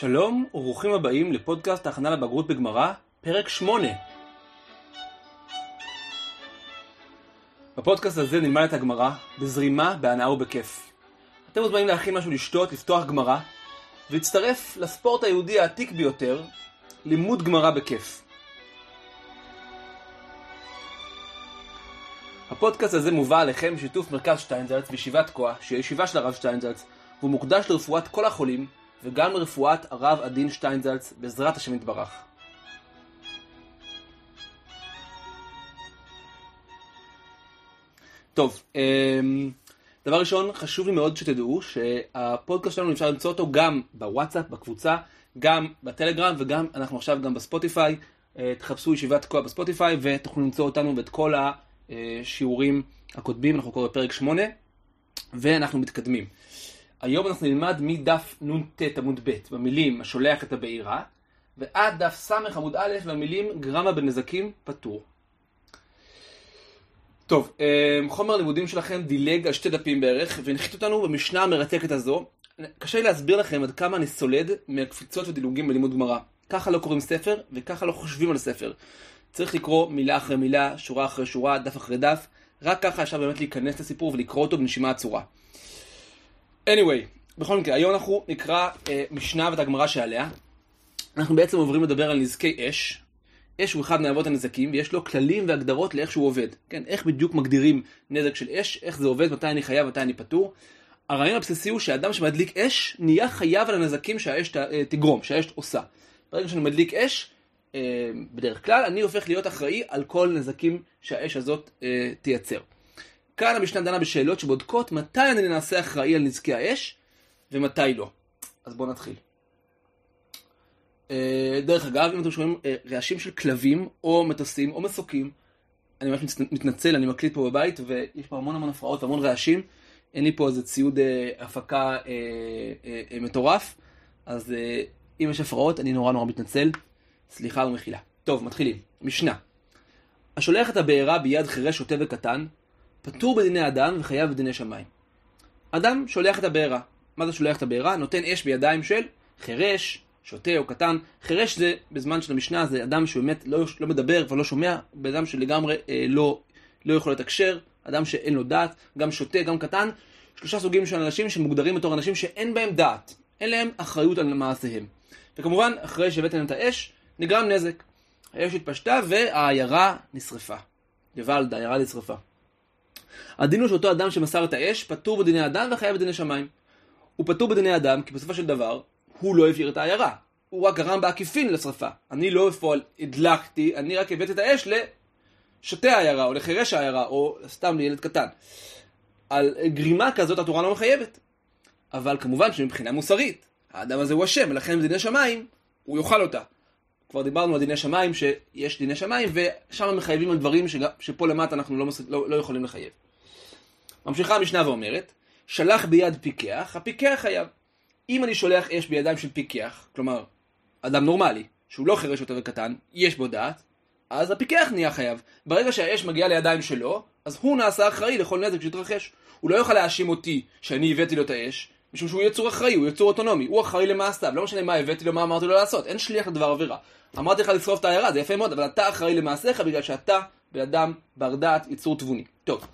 שלום וברוכים הבאים לפודקאסט ההכנה לבגרות בגמרא, פרק 8. בפודקאסט הזה נלמד את הגמרא בזרימה, בהנאה ובכיף. אתם מוזמנים להכין משהו לשתות, לפתוח גמרא, ולהצטרף לספורט היהודי העתיק ביותר, לימוד גמרא בכיף. הפודקאסט הזה מובא עליכם בשיתוף מרכז שטיינזלץ וישיבת תקוע, שהיא ישיבה של הרב שטיינזלץ, והוא מוקדש לרפואת כל החולים, וגם לרפואת הרב עדין שטיינזלץ, בעזרת השם יתברך. טוב, אמ, דבר ראשון, חשוב לי מאוד שתדעו שהפודקאסט שלנו אפשר למצוא אותו גם בוואטסאפ, בקבוצה, גם בטלגרם וגם אנחנו עכשיו גם בספוטיפיי. אה, תחפשו ישיבת תקוע בספוטיפיי ותוכלו למצוא אותנו ואת כל השיעורים הקודמים, אנחנו קוראים בפרק 8 ואנחנו מתקדמים. היום אנחנו נלמד מדף נ"ט עמוד ב' במילים השולח את הבעירה ועד דף ס' עמוד א' במילים גרמה בנזקים פטור. טוב, אמ, חומר הלימודים שלכם דילג על שתי דפים בערך והנחית אותנו במשנה המרתקת הזו. קשה לי להסביר לכם עד כמה אני סולד מהקפיצות ודילוגים בלימוד גמרא. ככה לא קוראים ספר וככה לא חושבים על ספר. צריך לקרוא מילה אחרי מילה, שורה אחרי שורה, דף אחרי דף. רק ככה אפשר באמת להיכנס לסיפור ולקרוא אותו בנשימה עצורה. Anyway, בכל מקרה, היום אנחנו נקרא אה, משנה ואת הגמרא שעליה. אנחנו בעצם עוברים לדבר על נזקי אש. אש הוא אחד מאבות הנזקים, ויש לו כללים והגדרות לאיך שהוא עובד. כן, איך בדיוק מגדירים נזק של אש, איך זה עובד, מתי אני חייב, מתי אני פטור. הרעיון הבסיסי הוא שאדם שמדליק אש, נהיה חייב על הנזקים שהאש ת, אה, תגרום, שהאש עושה. ברגע שאני מדליק אש, אה, בדרך כלל, אני הופך להיות אחראי על כל נזקים שהאש הזאת אה, תייצר. כאן המשנה דנה בשאלות שבודקות מתי אני נעשה אחראי על נזקי האש ומתי לא. אז בואו נתחיל. אה, דרך אגב, אם אתם שומעים אה, רעשים של כלבים או מטוסים או מסוקים, אני ממש מתנצל, אני מקליט פה בבית ויש פה המון המון הפרעות והמון רעשים. אין לי פה איזה ציוד אה, הפקה מטורף, אז אם יש הפרעות אני נורא נורא מתנצל. סליחה ומחילה. טוב, מתחילים. משנה. השולח את הבעירה ביד חירש שוטה וקטן, פטור בדיני אדם וחייב בדיני שמיים. אדם שולח את הבעירה. מה זה שולח את הבעירה? נותן אש בידיים של חירש, שוטה או קטן. חירש זה, בזמן של המשנה, זה אדם שבאמת לא, לא מדבר ולא שומע, בן אדם שלגמרי אה, לא, לא יכול לתקשר, אדם שאין לו דעת, גם שוטה, גם קטן. שלושה סוגים של אנשים שמוגדרים בתור אנשים שאין בהם דעת, אין להם אחריות על מעשיהם. וכמובן, אחרי שהבאתם להם את האש, נגרם נזק. האש התפשטה והעיירה נשרפה. גוואלד, העיירה נשרפה. הדין הוא שאותו אדם שמסר את האש, פטור בדיני אדם וחייב בדיני שמיים. הוא פטור בדיני אדם, כי בסופו של דבר, הוא לא הבעיר את העיירה. הוא רק גרם בעקיפין לשרפה. אני לא בפועל הדלקתי, אני רק הבאתי את האש לשוטי העיירה, או לחירש העיירה, או סתם לילד קטן. על גרימה כזאת התורה לא מחייבת. אבל כמובן שמבחינה מוסרית, האדם הזה הוא אשם, ולכן בדיני שמיים, הוא יאכל אותה. כבר דיברנו על דיני שמיים, שיש דיני שמיים, ושם מחייבים על דברים שגם, שפה למטה אנחנו לא, לא, לא יכולים לחייב. ממשיכה המשנה ואומרת, שלח ביד פיקח, הפיקח חייב. אם אני שולח אש בידיים של פיקח, כלומר, אדם נורמלי, שהוא לא חירש יותר וקטן, יש בו דעת, אז הפיקח נהיה חייב. ברגע שהאש מגיעה לידיים שלו, אז הוא נעשה אחראי לכל נזק שהתרחש. הוא לא יוכל להאשים אותי שאני הבאתי לו את האש, משום שהוא יצור אחראי, הוא יצור אוטונומי, הוא אחראי למעשיו, לא משנה מה הבאתי לו, מה אמרתי לו לעשות, אין שליח לדבר עבירה. אמרתי לך לשרוף את העיירה, זה יפה מאוד, אבל אתה אחראי למעשיך בגלל שאתה בן אדם בר דעת, יצור תבוני. טוב,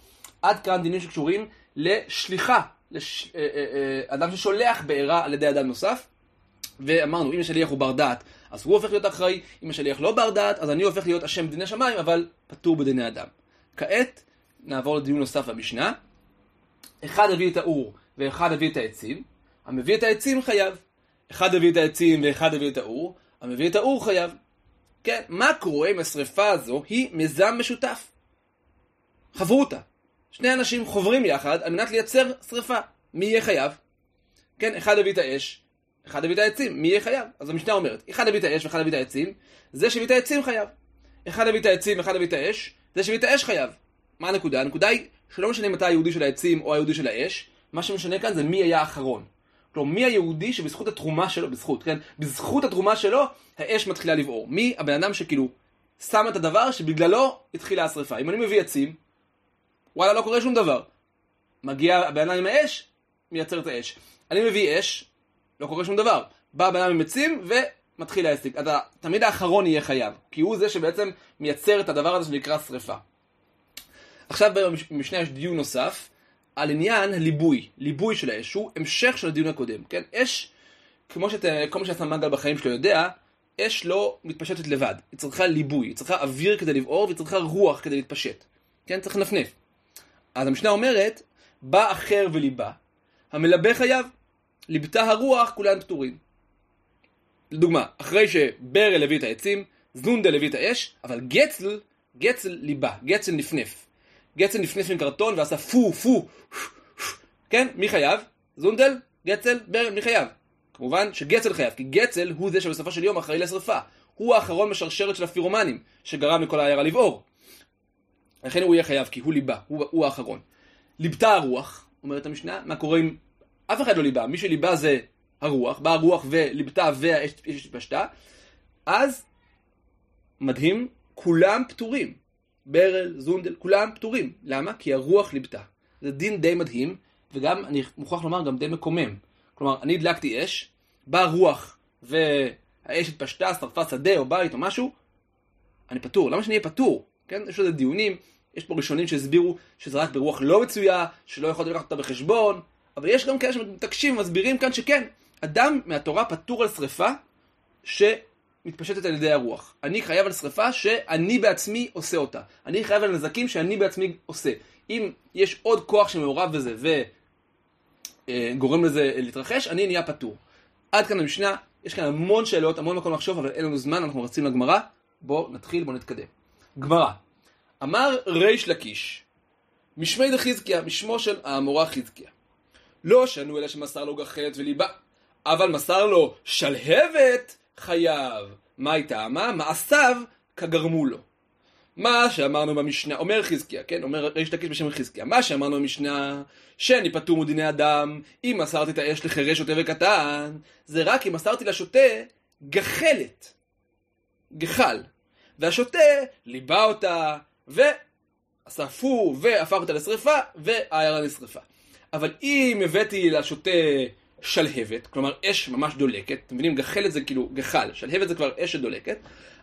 עד כאן דינים שקשורים לשליחה, לש... אה, אה, אה, אדם ששולח בעירה על ידי אדם נוסף. ואמרנו, אם השליח הוא בר דעת, אז הוא הופך להיות אחראי, אם השליח לא בר דעת, אז אני הופך להיות אשם בדיני שמיים, אבל פטור בדיני אדם. כעת נעבור לדיון נוסף במשנה. אחד הביא את האור ואחד הביא את העצים, המביא את העצים חייב. אחד הביא את העצים ואחד הביא את האור, המביא את האור חייב. כן, מה קורה אם השרפה הזו היא מיזם משותף? חברותה. שני אנשים חוברים יחד על מנת לייצר שרפה. מי יהיה חייב? כן, אחד הביא את האש, אחד הביא את העצים, מי יהיה חייב? אז המשנה אומרת, אחד הביא את האש ואחד הביא את העצים, זה שהביא את העצים חייב. אחד הביא את העצים ואחד הביא את האש, זה שהביא את האש חייב. מה הנקודה? הנקודה היא שלא משנה מתי היהודי של העצים או היהודי של האש, מה שמשנה כאן זה מי היה האחרון. כלומר, מי היהודי שבזכות התרומה שלו, בזכות, כן? בזכות התרומה שלו, האש מתחילה לבעור. מי הבן אדם שכאילו שם את הדבר שבגללו התחילה השרפה. אם אני מביא עצים, וואלה, לא קורה שום דבר. מגיע הבן אדם עם האש, מייצר את האש. אני מביא אש, לא קורה שום דבר. בא בן אדם עם עצים ומתחיל העסק. אז תמיד האחרון יהיה חייב, כי הוא זה שבעצם מייצר את הדבר הזה שנקרא שריפה. עכשיו במשנה יש דיון נוסף על עניין ליבוי, ליבוי של האש, שהוא המשך של הדיון הקודם, כן? אש, כמו שכל מי שעשה מנגל בחיים שלו יודע, אש לא מתפשטת לבד, היא צריכה ליבוי, היא צריכה אוויר כדי לבעור והיא צריכה רוח כדי להתפשט, כן? צריך לנפנף. אז המשנה אומרת, בא אחר וליבה, המלבה חייב, ליבתה הרוח, כולם פטורים. לדוגמה, אחרי שברל הביא את העצים, זונדל הביא את האש, אבל גצל, גצל ליבה, גצל נפנף. גצל נפנף עם קרטון ועשה פו, פו, כן? מי חייב? זונדל, גצל, ברל, מי חייב? כמובן שגצל חייב, כי גצל הוא זה שבסופו של יום אחראי לשרפה. הוא האחרון בשרשרת של הפירומנים, שגרם לכל העיירה לבעור. לכן הוא יהיה חייב, כי הוא ליבה, הוא, הוא האחרון. ליבתה הרוח, אומרת המשנה, מה קורה אם אף אחד לא ליבה, מי שליבה זה הרוח, באה הרוח וליבתה והאש התפשטה, אז מדהים, כולם פטורים. ברל, זונדל, כולם פטורים. למה? כי הרוח ליבתה. זה דין די מדהים, וגם, אני מוכרח לומר, גם די מקומם. כלומר, אני הדלקתי אש, באה רוח והאש התפשטה, שרפה שדה או בית או משהו, אני פטור. למה שאני אהיה פטור? כן? יש לזה דיונים, יש פה ראשונים שהסבירו שזה רק ברוח לא מצויה, שלא יכולתי לקחת אותה בחשבון, אבל יש גם כאלה שמתעקשים ומסבירים כאן שכן, אדם מהתורה פטור על שרפה שמתפשטת על ידי הרוח. אני חייב על שרפה שאני בעצמי עושה אותה. אני חייב על נזקים שאני בעצמי עושה. אם יש עוד כוח שמעורב בזה וגורם לזה להתרחש, אני נהיה פטור. עד כאן המשנה, יש כאן המון שאלות, המון מקום לחשוב, אבל אין לנו זמן, אנחנו רצים לגמרא. בואו נתחיל, בואו נתקדם. גמרא. אמר ריש לקיש, משמי דחזקיה, משמו של האמורה חזקיה. לא שנו אלא שמסר לו גחלת וליבה, אבל מסר לו שלהבת חייב. מה הייתה? מה? מעשיו כגרמו לו. מה שאמרנו במשנה, אומר חזקיה, כן? אומר ריש לקיש בשם חזקיה, מה שאמרנו במשנה, שאני פטור מדיני אדם, אם מסרתי את האש לחירש שוטה וקטן, זה רק אם מסרתי לשוטה גחלת, גחל, והשוטה ליבה אותה, פור, והפך אותה לשרפה, והעיירה נשרפה. אבל אם הבאתי לשוטה שלהבת, כלומר אש ממש דולקת, אתם מבינים? גחלת זה כאילו גחל, שלהבת זה כבר אש שדולקת,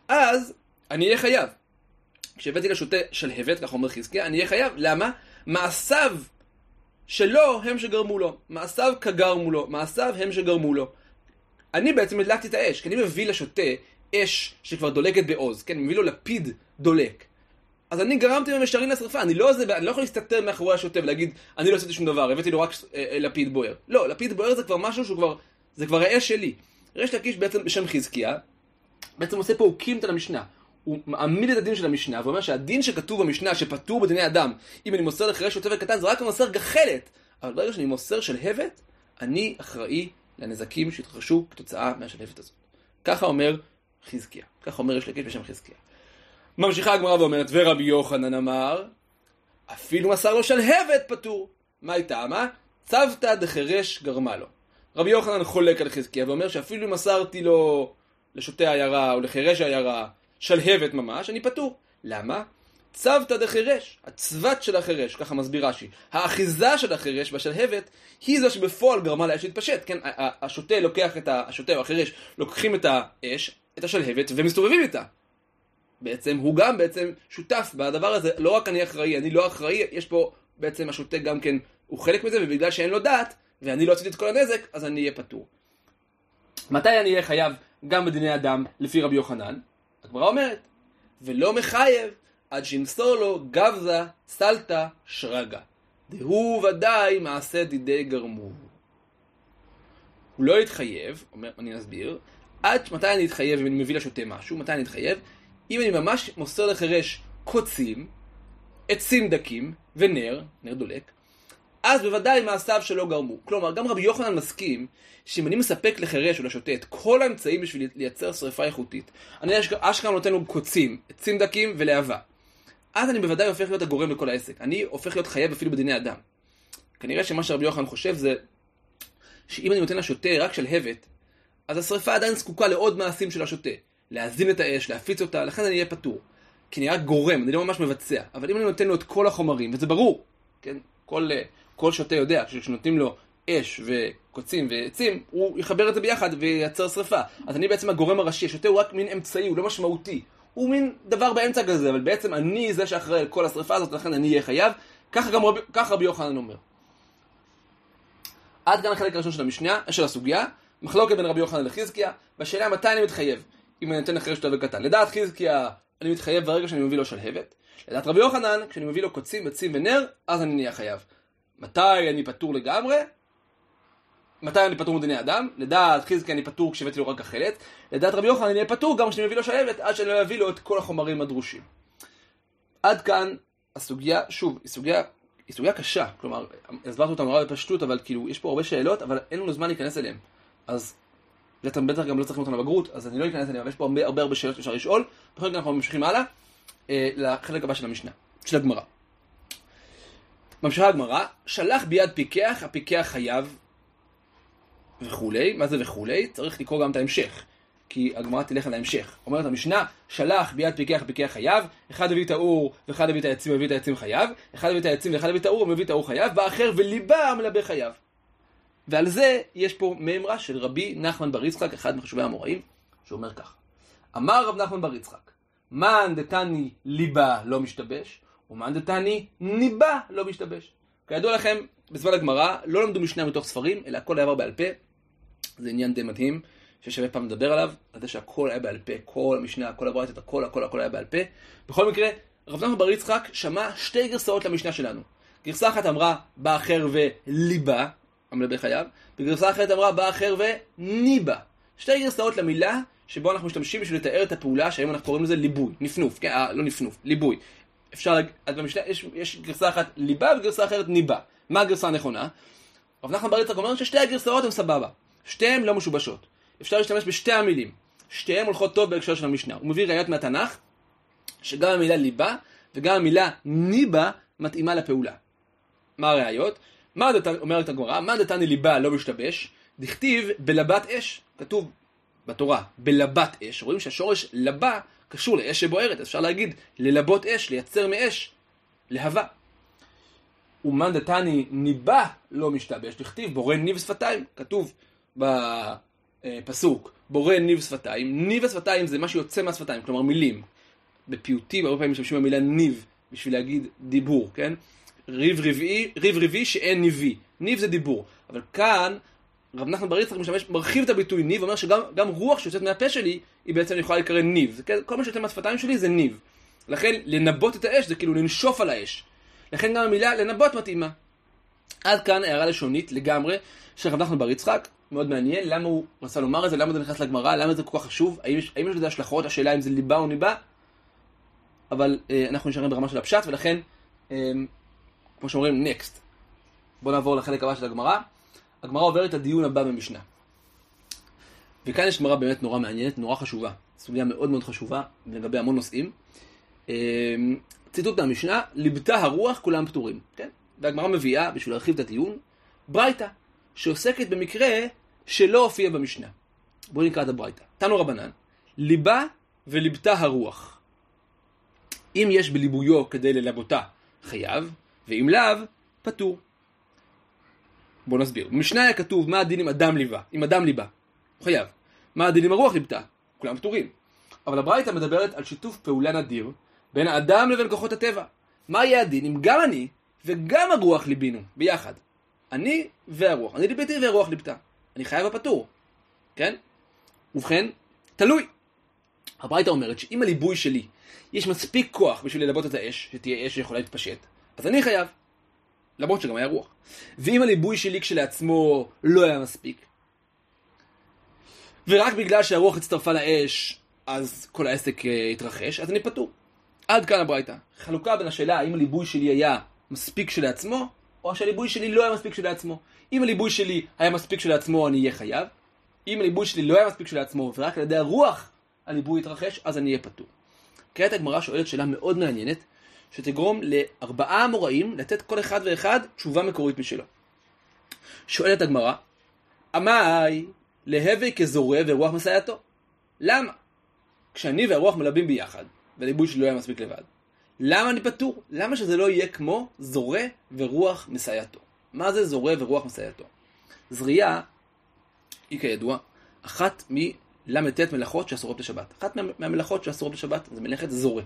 אז אני אהיה חייב. כשהבאתי לשוטה שלהבת, כך אומר חזקיה, אני אהיה חייב. למה? מעשיו שלו הם שגרמו לו. מעשיו כגרמו לו. מעשיו הם שגרמו לו. אני בעצם הדלקתי את האש, כי אני מביא לשוטה אש שכבר דולקת בעוז, כן? מביא לו לפיד דולק. אז אני גרמתי במישרין לשרפה, אני לא, זה, אני לא יכול להסתתר מאחורי השוטה ולהגיד, אני לא עשיתי שום דבר, הבאתי לו רק אה, אה, לפיד בוער. לא, לפיד בוער זה כבר משהו שהוא כבר, זה כבר האש שלי. ריש לקיש בעצם בשם חזקיה, בעצם עושה פה, הוא את המשנה. הוא מעמיד את הדין של המשנה, ואומר שהדין שכתוב במשנה, שפטור בדיני אדם, אם אני מוסר לחירש שוטה וקטן, זה רק מוסר גחלת. אבל ברגע שאני מוסר שלהבת, אני אחראי לנזקים שהתרחשו כתוצאה מהשלהבת הזאת. ככה אומר חזקיה. ככה אומר ריש לקיש בשם חזקיה. ממשיכה הגמרא ואומרת, ורבי יוחנן אמר, אפילו מסר לו שלהבת פטור. מה הייתה? מה? צוותא דחרש גרמה לו. רבי יוחנן חולק על חזקיה ואומר שאפילו אם מסרתי לו לשוטי העיירה או לחירש העיירה שלהבת ממש, אני פטור. למה? צוותא דחירש, הצוות של החירש, ככה מסביר רש"י. האחיזה של החירש בשלהבת היא זו שבפועל גרמה לאש להתפשט. כן, השוטה לוקח את ה... השוטה או החירש לוקחים את האש, את השלהבת, ומסתובבים איתה. בעצם הוא גם בעצם שותף בדבר הזה, לא רק אני אחראי, אני לא אחראי, יש פה בעצם השוטה גם כן, הוא חלק מזה, ובגלל שאין לו דעת, ואני לא עשיתי את כל הנזק, אז אני אהיה פטור. מתי אני אהיה חייב גם בדיני אדם, לפי רבי יוחנן? הגמרא אומרת, ולא מחייב עד שימסור לו גבזה סלטה שרגה. דהוא ודאי מעשה דידי גרמו. הוא לא יתחייב, אומר, אני אסביר, עד מתי אני אתחייב אם אני מביא לשוטה משהו, מתי אני אתחייב? אם אני ממש מוסר לחירש קוצים, עצים דקים ונר, נר דולק, אז בוודאי מעשיו שלא גרמו. כלומר, גם רבי יוחנן מסכים שאם אני מספק לחירש או לשוטה את כל האמצעים בשביל לייצר שריפה איכותית, אני אשכרה נותן לו קוצים, עצים דקים ולהבה. אז אני בוודאי הופך להיות הגורם לכל העסק. אני הופך להיות חייב אפילו בדיני אדם. כנראה שמה שרבי יוחנן חושב זה שאם אני נותן לשוטה רק שלהבת, אז השריפה עדיין זקוקה לעוד מעשים של השוטה. להזין את האש, להפיץ אותה, לכן אני אהיה פטור. כי אני רק גורם, אני לא ממש מבצע. אבל אם אני נותן לו את כל החומרים, וזה ברור, כן? כל, כל שוטה יודע שכשנותנים לו אש קוצים ועצים, הוא יחבר את זה ביחד וייצר שרפה. אז אני בעצם הגורם הראשי, השוטה הוא רק מין אמצעי, הוא לא משמעותי. הוא מין דבר באמצע כזה, אבל בעצם אני זה שאחראי על כל השרפה הזאת, לכן אני אהיה חייב. ככה גם רבי, ככה רבי יוחנן אומר. עד כאן החלק הראשון של המשנה, של הסוגיה, מחלוקת בין רבי יוחנן לחזקיה, בשאלה מתי אני מתחייב, אם אני נותן אחרי שותף וקטן. לדעת חזקיה, אני מתחייב ברגע שאני מביא לו שלהבת. לדעת רבי יוחנן, כשאני מביא לו קוצים, עצים ונר, אז אני נהיה חייב. מתי אני פטור לגמרי? מתי אני פטור מדיני אדם? לדעת חזקי אני פטור כשהבאתי לו רק החלט. לדעת רבי יוחנן אני אהיה פטור גם כשאני מביא לו שלהבת, עד שאני לא אביא לו את כל החומרים הדרושים. עד כאן הסוגיה, שוב, היא סוגיה, היא סוגיה קשה. כלומר, הסברתי אותה נורא בפשטות, אבל כאילו, יש פה הרבה שאלות, אבל אין לנו זמן להיכנס אליהן. אז אתם בטח גם לא צריכים אותנו לבגרות, אז אני לא אכנס אליהן, אבל יש פה הרבה הרבה, הרבה שאלות שאפשר לשאול. בכל מקרה אנחנו ממשיכים הלאה, אה, לחלק הבא של המשנה, של הגמרא. ממשיכה הגמרא, שלח ביד פיקח, הפיקח חייב וכולי, מה זה וכולי? צריך לקרוא גם את ההמשך, כי הגמרא תלך על ההמשך. אומרת המשנה, שלח ביד פיקח, הפיקח חייב, אחד הביא את האור ואחד הביא את העצים, מביא את העצים חייב, אחד הביא את העצים ואחד הביא את האור, מביא את האור חייב, באחר וליבה מלבה חייב. ועל זה יש פה מימרה של רבי נחמן בר יצחק, אחד מחשובי המוראים, שאומר כך: אמר רב נחמן בר יצחק, מאן דתני ליבה לא משתבש, ומאן דתני ניבה לא משתבש. כידוע לכם, בזמן הגמרא לא למדו משנה מתוך ספרים, אלא הכל עבר בעל פה. זה עניין די מדהים, ששווה פעם לדבר עליו, על זה שהכל היה בעל פה, כל המשנה, כל הברייתות, הכל, הכל, הכל היה בעל פה. בכל מקרה, רב נחמן בר יצחק שמע שתי גרסאות למשנה שלנו. גרסה אחת אמרה בא אחר וליבה, המלבה חייב, וגרסה אחרת אמרה בא אחר וניבה. שתי גרסאות למילה שבו אנחנו משתמשים בשביל לתאר את הפעולה שהיום אנחנו קוראים לזה ליבוי, נפנוף, כן, אה, לא נפנוף, ליבוי. אפשר, אז במשנה יש, יש גרסה אחת ליבה וגרסה אחרת ניבה. מה הגרסה הנכונה? רב נחמן בר יצחק אומר ששתי הגרסאות הן סבבה. שתיהן לא משובשות. אפשר להשתמש בשתי המילים. שתיהן הולכות טוב בהקשר של המשנה. הוא מביא ראיות מהתנ"ך, שגם המילה ליבה וגם המילה ניבה מתאימה לפעולה. מה הראיות? מה אומרת הגמרא? מה דתני ליבה לא משתבש? דכתיב בלבת אש. כתוב בתורה, בלבת אש. רואים שהשורש לבה קשור לאש שבוערת. אפשר להגיד ללבות אש, לייצר מאש, להבה. ומאן דתני ניבה לא משתבש. דכתיב בורא ניב שפתיים. כתוב בפסוק, בורא ניב שפתיים. ניב השפתיים זה מה שיוצא מהשפתיים, כלומר מילים. בפיוטים הרבה פעמים משתמשים במילה ניב בשביל להגיד דיבור, כן? ריב רביעי, ריב רביעי שאין ניבי. ניב זה דיבור. אבל כאן, רב נחמן בר יצחק משתמש, מרחיב את הביטוי ניב, אומר שגם רוח שיוצאת מהפה שלי, היא בעצם יכולה להיקרא ניב. כל מה שיוצא מהשפתיים שלי זה ניב. לכן, לנבות את האש זה כאילו לנשוף על האש. לכן גם המילה לנבות מתאימה. עד כאן הערה לשונית לגמרי של רב נחמן בר יצחק. מאוד מעניין, למה הוא רצה לומר את זה, למה זה נכנס לגמרא, למה זה כל כך חשוב, האם יש, האם יש לזה השלכות, השאלה אם זה ליבה או ניבה, אבל אה, אנחנו נשארים ברמה של הפשט, ולכן, אה, כמו שאומרים, נקסט. בואו נעבור לחלק הבא של הגמרא. הגמרא עוברת את הדיון הבא במשנה. וכאן יש גמרא באמת נורא מעניינת, נורא חשובה. סוגיה מאוד מאוד חשובה, לגבי המון נושאים. אה, ציטוט מהמשנה, ליבתה הרוח כולם פטורים, כן? והגמרא מביאה, בשביל להרחיב את הדיון, ברייתא, שעוסקת במקרה שלא הופיע במשנה. בואו נקרא את הברייתא. תנו רבנן, ליבה וליבתה הרוח. אם יש בליבויו כדי ללבותה, חייב, ואם לאו, פטור. בואו נסביר. במשנה היה כתוב מה הדין עם אדם ליבה, עם אדם ליבה. הוא חייב. מה הדין עם הרוח ליבתה? כולם פטורים. אבל הברייתא מדברת על שיתוף פעולה נדיר בין האדם לבין כוחות הטבע. מה יהיה הדין אם גם אני וגם הרוח ליבינו ביחד? אני והרוח. אני ליבתי והרוח ליבתה. אני חייב הפטור. כן? ובכן, תלוי. הברייתא אומרת שאם הליבוי שלי יש מספיק כוח בשביל ללבות את האש, שתהיה אש שיכולה להתפשט, אז אני חייב. למרות שגם היה רוח. ואם הליבוי שלי כשלעצמו לא היה מספיק, ורק בגלל שהרוח הצטרפה לאש, אז כל העסק uh, התרחש, אז אני פטור. עד כאן הברייתא. חלוקה בין השאלה האם הליבוי שלי היה מספיק כשלעצמו, או שהליבוי שלי לא היה מספיק כשלעצמו. אם הליבוי שלי היה מספיק כשלעצמו, אני אהיה חייב. אם הליבוי שלי לא היה מספיק כשלעצמו, ורק על ידי הרוח הליבוי יתרחש, אז אני אהיה פטור. כעת הגמרא שואלת שאלה מאוד מעניינת, שתגרום לארבעה אמוראים לתת כל אחד ואחד תשובה מקורית משלו. שואלת הגמרא, עמאי להווה כזורע ורוח מסייעתו. למה? כשאני והרוח מלבים ביחד, והליבוי שלי לא היה מספיק לבד, למה אני פטור? למה שזה לא יהיה כמו זורע ורוח מסייעתו? מה זה זורע ורוח מסייעתו? זריעה היא כידוע אחת מל"ט מלאכות שאסורות בשבת. אחת מה, מהמלאכות שאסורות בשבת זה מלאכת זורה.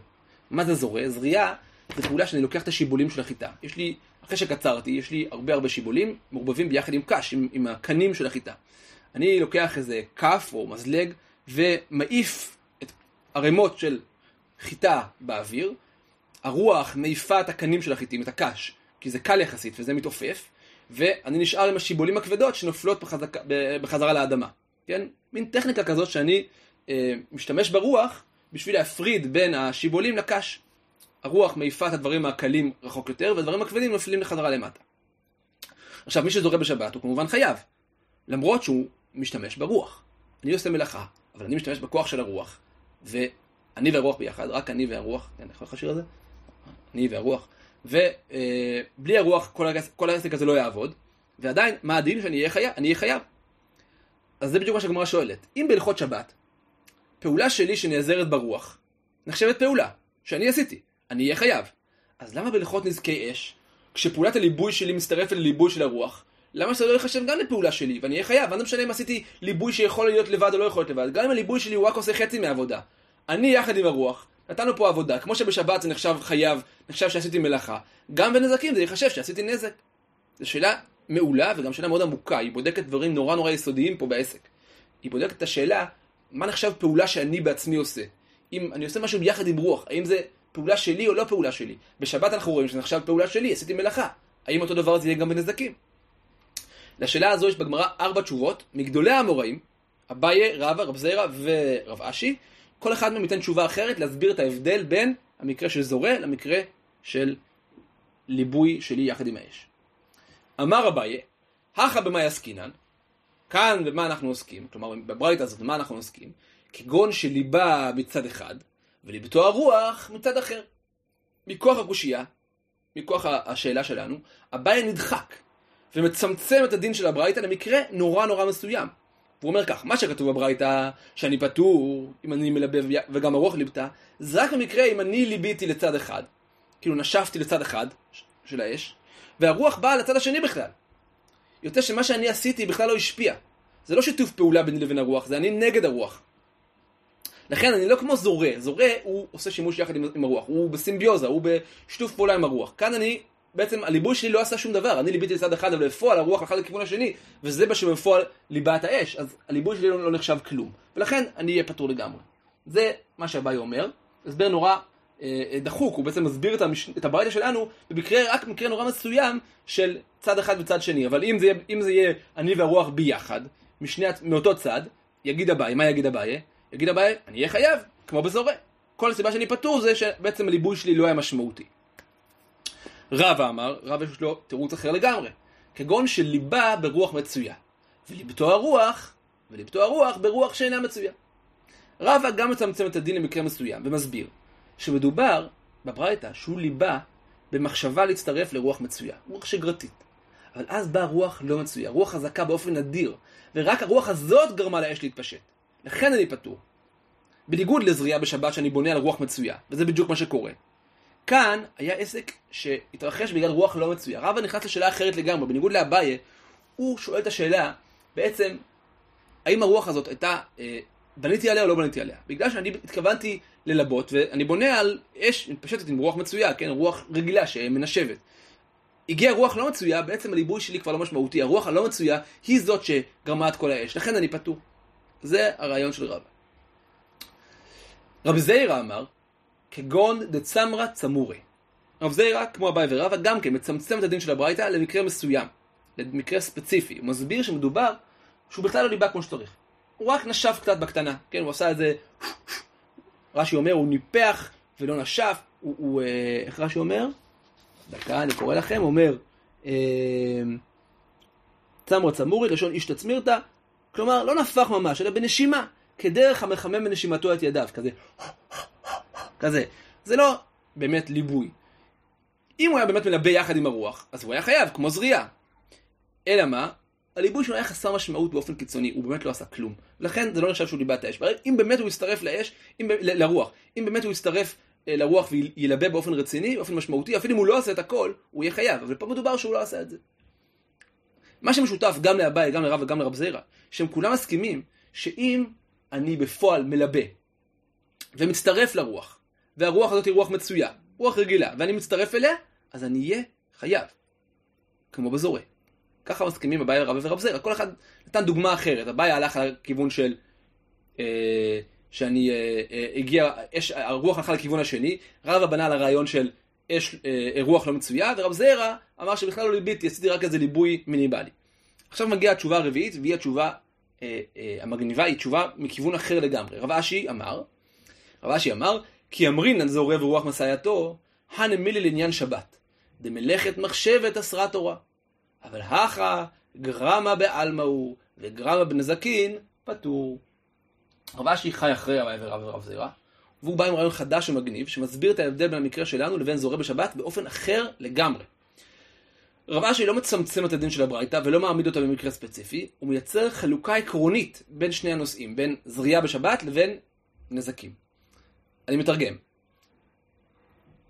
מה זה זורה? זריעה זה פעולה שאני לוקח את השיבולים של החיטה. יש לי, אחרי שקצרתי, יש לי הרבה הרבה שיבולים מעורבבים ביחד עם קש, עם, עם הקנים של החיטה. אני לוקח איזה כף או מזלג ומעיף את ערימות של חיטה באוויר, הרוח מעיפה את הקנים של החיטים, את הקש, כי זה קל יחסית וזה מתעופף, ואני נשאר עם השיבולים הכבדות שנופלות בחזק, בחזרה לאדמה. כן? מין טכניקה כזאת שאני אה, משתמש ברוח בשביל להפריד בין השיבולים לקש. הרוח מעיפה את הדברים הקלים רחוק יותר, והדברים הכבדים נופלים לחזרה למטה. עכשיו, מי שזורק בשבת הוא כמובן חייב, למרות שהוא משתמש ברוח. אני עושה מלאכה, אבל אני משתמש בכוח של הרוח, ואני והרוח ביחד, רק אני והרוח, כן, איך השיר הזה? אני והרוח, ובלי אה, הרוח כל העסק הזה לא יעבוד, ועדיין, מה הדין שאני אהיה חייב? אני אהיה חייב. אז זה בדיוק מה שהגמרא שואלת. אם בהלכות שבת, פעולה שלי שנעזרת ברוח, נחשבת פעולה, שאני עשיתי, אני אהיה חייב. אז למה בהלכות נזקי אש, כשפעולת הליבוי שלי מצטרפת לליבוי של הרוח, למה שזה לא ייחשב גם לפעולה שלי, ואני אהיה חייב? מה זה משנה אם עשיתי ליבוי שיכול להיות לבד או לא יכול להיות לבד? גם אם הליבוי שלי הוא רק עושה חצי מהעבודה. אני יחד עם הרוח, נתנו פה עבודה, כמו שבשבת זה נחשב חייב, נחשב שעשיתי מלאכה, גם בנזקים זה ייחשב שעשיתי נזק. זו שאלה מעולה וגם שאלה מאוד עמוקה, היא בודקת דברים נורא נורא יסודיים פה בעסק. היא בודקת את השאלה, מה נחשב פעולה שאני בעצמי עושה? אם אני עושה משהו ביחד עם רוח, האם זה פעולה שלי או לא פעולה שלי? בשבת אנחנו רואים שזה נחשב פעולה שלי, עשיתי מלאכה. האם אותו דבר זה יהיה גם בנזקים? לשאלה הזו יש בגמרא ארבע תשובות, מגדולי האמוראים, אביי, רבא, רב זיירא ורב אשי, כל אחד מהם ייתן תשובה אחרת להסביר את ההבדל בין המקרה של זורע למקרה של ליבוי שלי יחד עם האש. אמר אביי, הכה במה יעסקינן, כאן במה אנחנו עוסקים, כלומר בברייתא הזאת במה אנחנו עוסקים, כגון שליבה מצד אחד, וליבתו הרוח מצד אחר. מכוח הקושייה, מכוח השאלה שלנו, אביי נדחק ומצמצם את הדין של הברייתא למקרה נורא נורא מסוים. והוא אומר כך, מה שכתוב בברייתא, שאני פטור, אם אני מלבב וגם הרוח ליבתה, זה רק במקרה אם אני ליביתי לצד אחד, כאילו נשפתי לצד אחד של האש, והרוח באה לצד השני בכלל. יוצא שמה שאני עשיתי בכלל לא השפיע. זה לא שיתוף פעולה ביני לבין הרוח, זה אני נגד הרוח. לכן אני לא כמו זורה, זורה הוא עושה שימוש יחד עם, עם הרוח, הוא בסימביוזה, הוא בשיתוף פעולה עם הרוח. כאן אני בעצם הליבוי שלי לא עשה שום דבר, אני ליביתי לצד אחד, אבל בפועל הרוח הלכה לכיוון השני, וזה מה שבפועל ליבה את האש, אז הליבוי שלי לא, לא נחשב כלום. ולכן אני אהיה פטור לגמרי. זה מה שהבאי אומר, הסבר נורא אה, אה, דחוק, הוא בעצם מסביר את, המש... את הברייתא שלנו במקרה, רק במקרה נורא מסוים של צד אחד וצד שני, אבל אם זה, אם זה יהיה אני והרוח ביחד, משני, מאותו צד, יגיד אביי, מה יגיד אביי? יגיד אביי, אני אהיה חייב, כמו בזורע. כל הסיבה שאני פטור זה שבעצם הליבוי שלי לא היה משמעותי. רבא אמר, רבא יש לו תירוץ אחר לגמרי. כגון שליבה ברוח מצויה, וליבתו הרוח, וליבתו הרוח ברוח שאינה מצויה. רבא גם מצמצם את הדין למקרה מסוים, ומסביר שמדובר בברייתא שהוא ליבה במחשבה להצטרף לרוח מצויה, רוח שגרתית. אבל אז באה רוח לא מצויה, רוח חזקה באופן נדיר, ורק הרוח הזאת גרמה לאש להתפשט. לכן אני פטור. בניגוד לזריעה בשבת שאני בונה על רוח מצויה, וזה בדיוק מה שקורה. כאן היה עסק שהתרחש בגלל רוח לא מצויה. רבא נכנס לשאלה אחרת לגמרי, בניגוד לאביי, הוא שואל את השאלה, בעצם, האם הרוח הזאת הייתה, אה, בניתי עליה או לא בניתי עליה? בגלל שאני התכוונתי ללבות, ואני בונה על אש מתפשטת עם רוח מצויה, כן, רוח רגילה שמנשבת. הגיעה רוח לא מצויה, בעצם הליבוי שלי כבר לא משמעותי, הרוח הלא מצויה היא זאת שגרמה את כל האש, לכן אני פטור. זה הרעיון של רבא. רב זיירה אמר, כגון דצמרה צמורי. רב זיירה, כמו אביי ורבא, גם כן מצמצם את הדין של הברייתא למקרה מסוים, למקרה ספציפי. הוא מסביר שמדובר שהוא בכלל לא ליבה כמו שצריך. הוא רק נשף קצת בקטנה, כן, הוא עשה את זה, רש"י אומר, הוא ניפח ולא נשף, הוא, הוא אה, איך רש"י אומר? דקה, אני קורא לכם, הוא אומר, אה, צמרה צמורי, לשון איש תצמירתא, כלומר, לא נפח ממש, אלא בנשימה, כדרך המחמם בנשימתו את ידיו, כזה. כזה. זה לא באמת ליבוי. אם הוא היה באמת מלבה יחד עם הרוח, אז הוא היה חייב, כמו זריעה. אלא מה? הליבוי שלו היה חסר משמעות באופן קיצוני, הוא באמת לא עשה כלום. לכן זה לא נחשב שהוא ליבה את האש. אם באמת הוא יצטרף לאש, אם, ל, לרוח, אם באמת הוא יצטרף אה, לרוח וילבה באופן רציני, באופן משמעותי, אפילו אם הוא לא עושה את הכל, הוא יהיה חייב. אבל פה מדובר שהוא לא עשה את זה. מה שמשותף גם לאביי, גם לרב וגם לרב זירא, שהם כולם מסכימים שאם אני בפועל מלבה ומצטרף לרוח, והרוח הזאת היא רוח מצויה, רוח רגילה, ואני מצטרף אליה, אז אני אהיה חייב. כמו בזורע. ככה מסכימים אביי רב ורב זרע. כל אחד נתן דוגמה אחרת. אביי הלך לכיוון של... אה, שאני אה, אה, הגיע, אש, הרוח הלכה לכיוון השני, רבא בנה על הרעיון של אש, אה, רוח לא מצויה, ורב זרע אמר שבכלל לא ליביתי, עשיתי רק איזה ליבוי מינימלי. עכשיו מגיעה התשובה הרביעית, והיא התשובה אה, אה, המגניבה, היא תשובה מכיוון אחר לגמרי. רב אשי אמר, רב אשי אמר, כי אמרינן זורע ורוח מסייעתו, הנמילי לעניין שבת. דמלאכת מחשבת אסרה תורה. אבל הכא גרמה בעלמא הוא, וגרמה בנזקין, פטור. רב אשי חי אחרי ורב זירא, והוא בא עם רעיון חדש ומגניב, שמסביר את ההבדל בין המקרה שלנו לבין זורע בשבת באופן אחר לגמרי. רב אשי לא מצמצם את הדין של הברייתא ולא מעמיד אותה במקרה ספציפי, הוא מייצר חלוקה עקרונית בין שני הנושאים, בין זריעה בשבת לבין נזקים. אני מתרגם.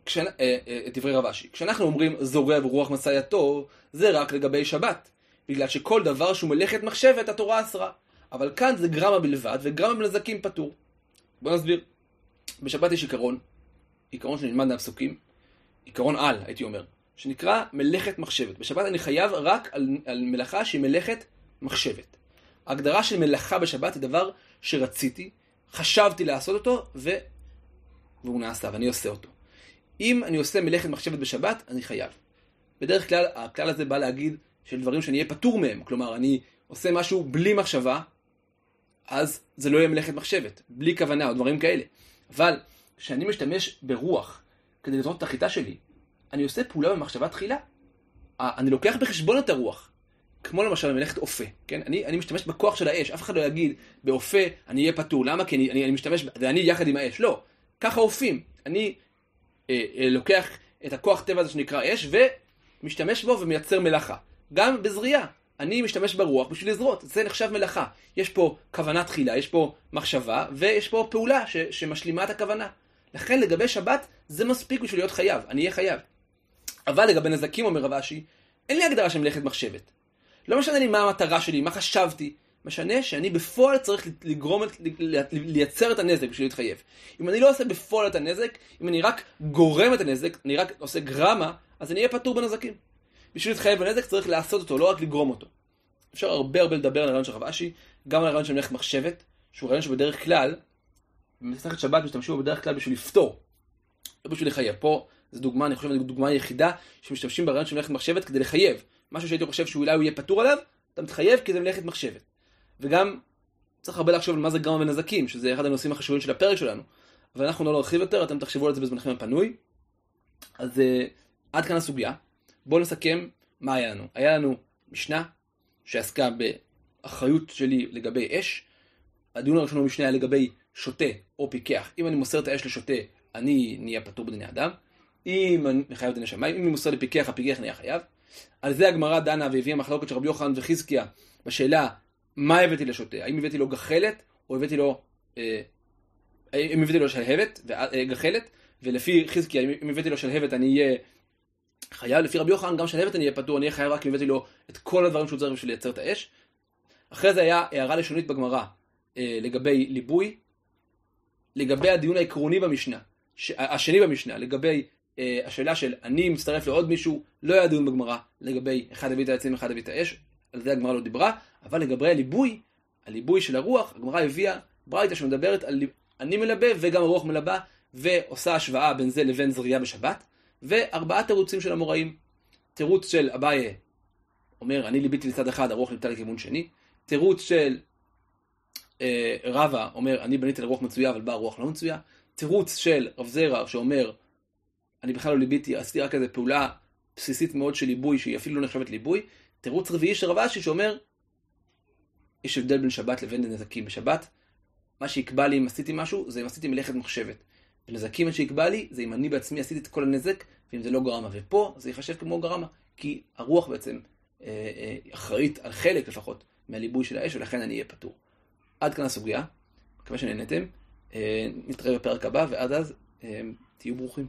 כש... אה, אה, את דברי רב אשי. כשאנחנו אומרים זורע ורוח מסייעתו, זה רק לגבי שבת. בגלל שכל דבר שהוא מלאכת מחשבת, התורה אסרה. אבל כאן זה גרמה בלבד, וגרמה בנזקים פטור. בוא נסביר. בשבת יש עיקרון, עיקרון שנלמד מהפסוקים, עיקרון על, הייתי אומר, שנקרא מלאכת מחשבת. בשבת אני חייב רק על, על מלאכה שהיא מלאכת מחשבת. ההגדרה של מלאכה בשבת היא דבר שרציתי, חשבתי לעשות אותו, ו... והוא נעשה, ואני עושה אותו. אם אני עושה מלאכת מחשבת בשבת, אני חייב. בדרך כלל, הכלל הזה בא להגיד של דברים שאני אהיה פטור מהם. כלומר, אני עושה משהו בלי מחשבה, אז זה לא יהיה מלאכת מחשבת, בלי כוונה או דברים כאלה. אבל כשאני משתמש ברוח כדי לזרוק את החיטה שלי, אני עושה פעולה במחשבה תחילה. אני לוקח בחשבון את הרוח. כמו למשל מלאכת אופה, כן? אני, אני משתמש בכוח של האש, אף אחד לא יגיד, באופה אני אהיה פטור, למה? כי אני, אני, אני משתמש, זה אני יחד עם האש, לא, ככה אופים, אני אה, אה, לוקח את הכוח טבע הזה שנקרא אש ומשתמש בו ומייצר מלאכה. גם בזריעה, אני משתמש ברוח בשביל לזרות, זה נחשב מלאכה. יש פה כוונה תחילה, יש פה מחשבה, ויש פה פעולה ש, שמשלימה את הכוונה. לכן לגבי שבת, זה מספיק בשביל להיות חייב, אני אהיה חייב. אבל לגבי נזקים, אומר רב אשי, אין לי הגדרה של מלאכת מחשבת. לא משנה לי מה המטרה שלי, מה חשבתי, משנה שאני בפועל צריך לגרום, לייצר את הנזק בשביל להתחייב. אם אני לא עושה בפועל את הנזק, אם אני רק גורם את הנזק, אני רק עושה גרמה, אז אני אהיה פטור בנזקים. בשביל להתחייב בנזק צריך לעשות אותו, לא רק לגרום אותו. אפשר הרבה הרבה לדבר על הרעיון של רב אשי, גם על הרעיון של מלאכת מחשבת, שהוא רעיון שבדרך כלל, במסכת שבת משתמשים בו בדרך כלל בשביל לפתור, לא בשביל לחייב. פה זו דוגמה, אני חושב, דוגמה יחידה שמשתמשים ברעיון של מלאכת מחשבת כדי לחייב. משהו שהייתי חושב שאולי הוא יהיה פטור עליו, אתה מתחייב כי זה מלאכת מחשבת. וגם צריך הרבה לחשוב על מה זה גרמה ונזקים, שזה אחד הנושאים החשובים של הפרק שלנו. אבל אנחנו לא נרחיב יותר, אתם תחשבו על זה בזמנכם הפנוי. אז uh, עד כאן הסוגיה. בואו נסכם מה היה לנו. היה לנו משנה שעסקה באחריות שלי לגבי אש. הדיון הראשון במשנה היה לגבי שוטה או פיקח. אם אני מוסר את האש לשוטה, אני נהיה פטור בדיני אדם. אם אני חייב דיני שמיים, אם אני מוסר לפיקח, הפיקח נהיה חייב. על זה הגמרא דנה והביאה מחלוקת של רבי יוחנן וחזקיה בשאלה מה הבאתי לשוטה? האם הבאתי לו גחלת, או הבאתי לו... אה, אם הבאתי לו שלהבת, אה, גחלת, ולפי חזקיה, אם הבאתי לו שלהבת אני אהיה חייב, לפי רבי יוחנן, גם שלהבת אני אהיה פטור, אני אהיה חייב רק אם הבאתי לו את כל הדברים שהוא צריך בשביל לייצר את האש. אחרי זה היה הערה לשונית בגמרא אה, לגבי ליבוי, לגבי הדיון העקרוני במשנה, ש... השני במשנה, לגבי אה, השאלה של אני מצטרף לעוד מישהו, לא היה דיון בגמרא לגבי אחד הביא את העצים, אחד הביא את האש, על זה הגמרא לא דיברה, אבל לגבי הליבוי, הליבוי של הרוח, הגמרא הביאה ברייתא שמדברת על אני מלבה וגם הרוח מלבה, ועושה השוואה בין זה לבין זריעה בשבת, וארבעה תירוצים של המוראים. תירוץ של אביי אומר, אני ליביתי לצד אחד, הרוח ליבתה לכיוון שני. תירוץ של אה, רבא אומר, אני בניתי לרוח מצויה, אבל באה רוח לא מצויה. תירוץ של רב זרע שאומר, אני בכלל לא ליביתי, עשיתי רק איזו פעולה בסיסית מאוד של ליבוי, שהיא אפילו לא נחשבת ליבוי. תירוץ רביעי של רב אשי שאומר, יש הבדל בין שבת לבין נזקים. בשבת, מה שיקבע לי אם עשיתי משהו, זה אם עשיתי מלאכת מחשבת. בנזקים מה שיקבע לי, זה אם אני בעצמי עשיתי את כל הנזק, ואם זה לא גרמה. ופה זה ייחשב כמו גרמה, כי הרוח בעצם אה, אה, אחראית על חלק לפחות מהליבוי של האש, ולכן אני אהיה פטור. עד כאן הסוגיה, מקווה שנהנתם. אה, נתראה בפרק הבא, ועד אז תהיו ברוכים.